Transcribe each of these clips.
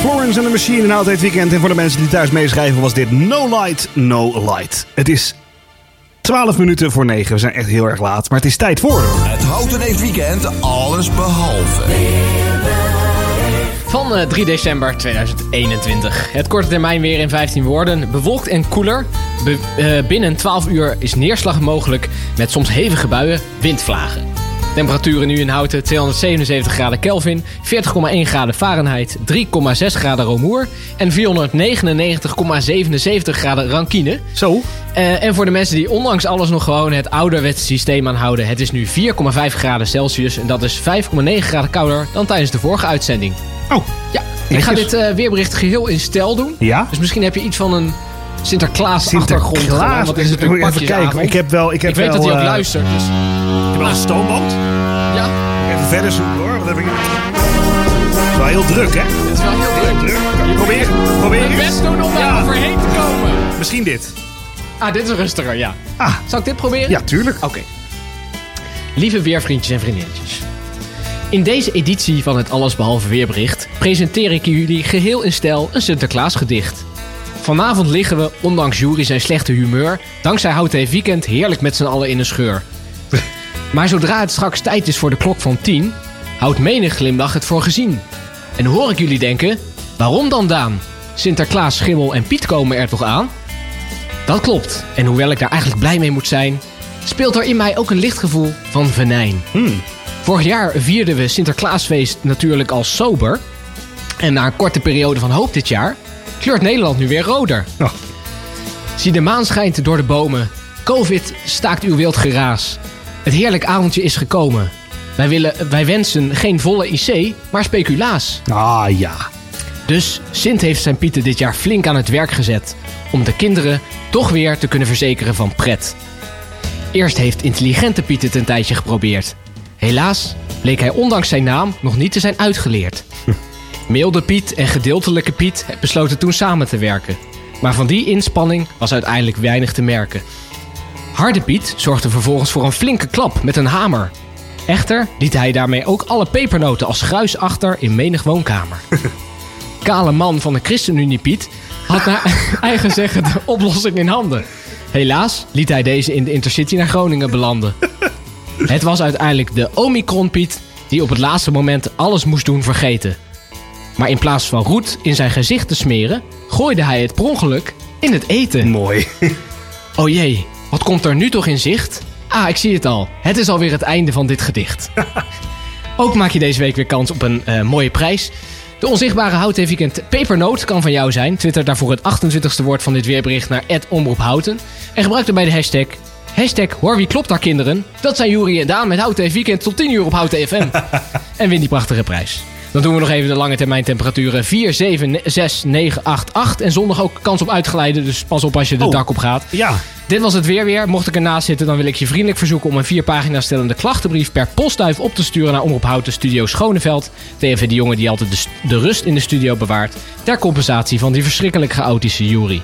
Florence and the Machine in Oudheid Weekend. En voor de mensen die thuis meeschrijven was dit No Light, No Light. Het is 12 minuten voor 9. We zijn echt heel erg laat. Maar het is tijd voor... Het Houten Heet Weekend, alles behalve. Van eh, 3 december 2021. Het korte termijn weer in 15 woorden. Bewolkt en koeler. Be- eh, binnen 12 uur is neerslag mogelijk met soms hevige buien, windvlagen. Temperaturen nu in Houten 277 graden Kelvin, 40,1 graden Fahrenheit, 3,6 graden Romoer en 499,77 graden Rankine. Zo. Eh, en voor de mensen die ondanks alles nog gewoon het ouderwetse systeem aanhouden, het is nu 4,5 graden Celsius en dat is 5,9 graden kouder dan tijdens de vorige uitzending. Oh. Ja, ik ga dit eh, weerbericht geheel in stijl doen. Ja? Dus misschien heb je iets van een Sinterklaas-achtergrond. gedaan, Want het is natuurlijk Even kijken. Ik heb wel... Ik, heb Ik weet wel, dat hij ook eh, luistert. Dus, Ik heb wel een stoomband. ja, Even verder zoeken hoor. Wat heb ik... Het is wel heel druk, hè? het is wel heel druk. Druk. Probeer, probeer Het eens. best doen om daar Ja. overheen te komen. Misschien dit. Ah, dit is rustiger, ja. Ah, Zal ik dit proberen? ja, tuurlijk. Oké. Lieve weervriendjes en vriendinnetjes. In deze editie van het Allesbehalve Weerbericht presenteer ik jullie geheel in stijl een Sinterklaasgedicht. Vanavond liggen we, ondanks Jury zijn slechte humeur, dankzij Hout Heeft Weekend heerlijk met z'n allen in een scheur. Maar zodra het straks tijd is voor de klok van 10, houdt menig glimlach het voor gezien. En hoor ik jullie denken, waarom dan Daan? Sinterklaas, Schimmel en Piet komen er toch aan? Dat klopt. En hoewel ik daar eigenlijk blij mee moet zijn, speelt er in mij ook een licht gevoel van venijn. Vorig jaar vierden we Sinterklaasfeest natuurlijk al sober. En na een korte periode van hoop dit jaar kleurt Nederland nu weer roder. Oh. Zie de maan schijnt door de bomen. Covid staakt uw wild geraas. Het heerlijk avondje is gekomen. Wij, willen, wij wensen geen volle IC, maar speculaas. Ah, ja. Dus Sint heeft zijn Pieten dit jaar flink aan het werk gezet. Om de kinderen toch weer te kunnen verzekeren van pret. Eerst heeft intelligente Piet het een tijdje geprobeerd. Helaas bleek hij ondanks zijn naam nog niet te zijn uitgeleerd. Milde Piet en gedeeltelijke Piet besloten toen samen te werken. Maar van die inspanning was uiteindelijk weinig te merken. Harde Piet zorgde vervolgens voor een flinke klap met een hamer. Echter liet hij daarmee ook alle pepernoten als gruis achter in menig woonkamer. Kale man van de ChristenUnie Piet had naar eigen zeggen de oplossing in handen. Helaas liet hij deze in de Intercity naar Groningen belanden. Het was uiteindelijk de Omicron Piet die op het laatste moment alles moest doen vergeten. Maar in plaats van roet in zijn gezicht te smeren, gooide hij het per ongeluk in het eten. Mooi. Oh jee, wat komt er nu toch in zicht? Ah, ik zie het al. Het is alweer het einde van dit gedicht. Ook maak je deze week weer kans op een eh, mooie prijs. De onzichtbare Houten Weekend Pepernoot kan van jou zijn. Twitter daarvoor het 28ste woord van dit weerbericht naar @omroephouten En gebruik daarbij de hashtag... Hashtag hoor wie klopt daar kinderen. Dat zijn Juri en Daan met Houten Weekend tot 10 uur op Houten FM. en win die prachtige prijs. Dan doen we nog even de lange termijn temperaturen 4, 7, 6, 9, 8, 8. En zondag ook kans op uitglijden, dus pas op als je de Oh. dak op gaat. Ja. Dit was het weer weer. Mocht ik ernaast zitten, dan wil ik je vriendelijk verzoeken om een vier pagina stellende klachtenbrief per postduif op te sturen naar Omroep Houten Studio Schoneveld. TV de jongen die altijd de, de rust in de studio bewaart. Ter compensatie van die verschrikkelijk chaotische jury.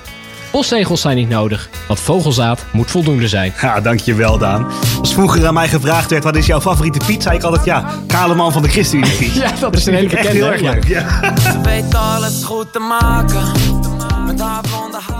Postzegels zijn niet nodig. Wat vogelzaad moet voldoende zijn. Ja, dankjewel Daan. Als vroeger aan mij gevraagd werd, wat is jouw favoriete Piet? Zei ik altijd, ja, kale man van de ChristenUnie. Ja, dat is een hele ik echt bekende. heel erg ja. leuk. Ja. Ze weet alles goed te maken. Met haar blonde haar.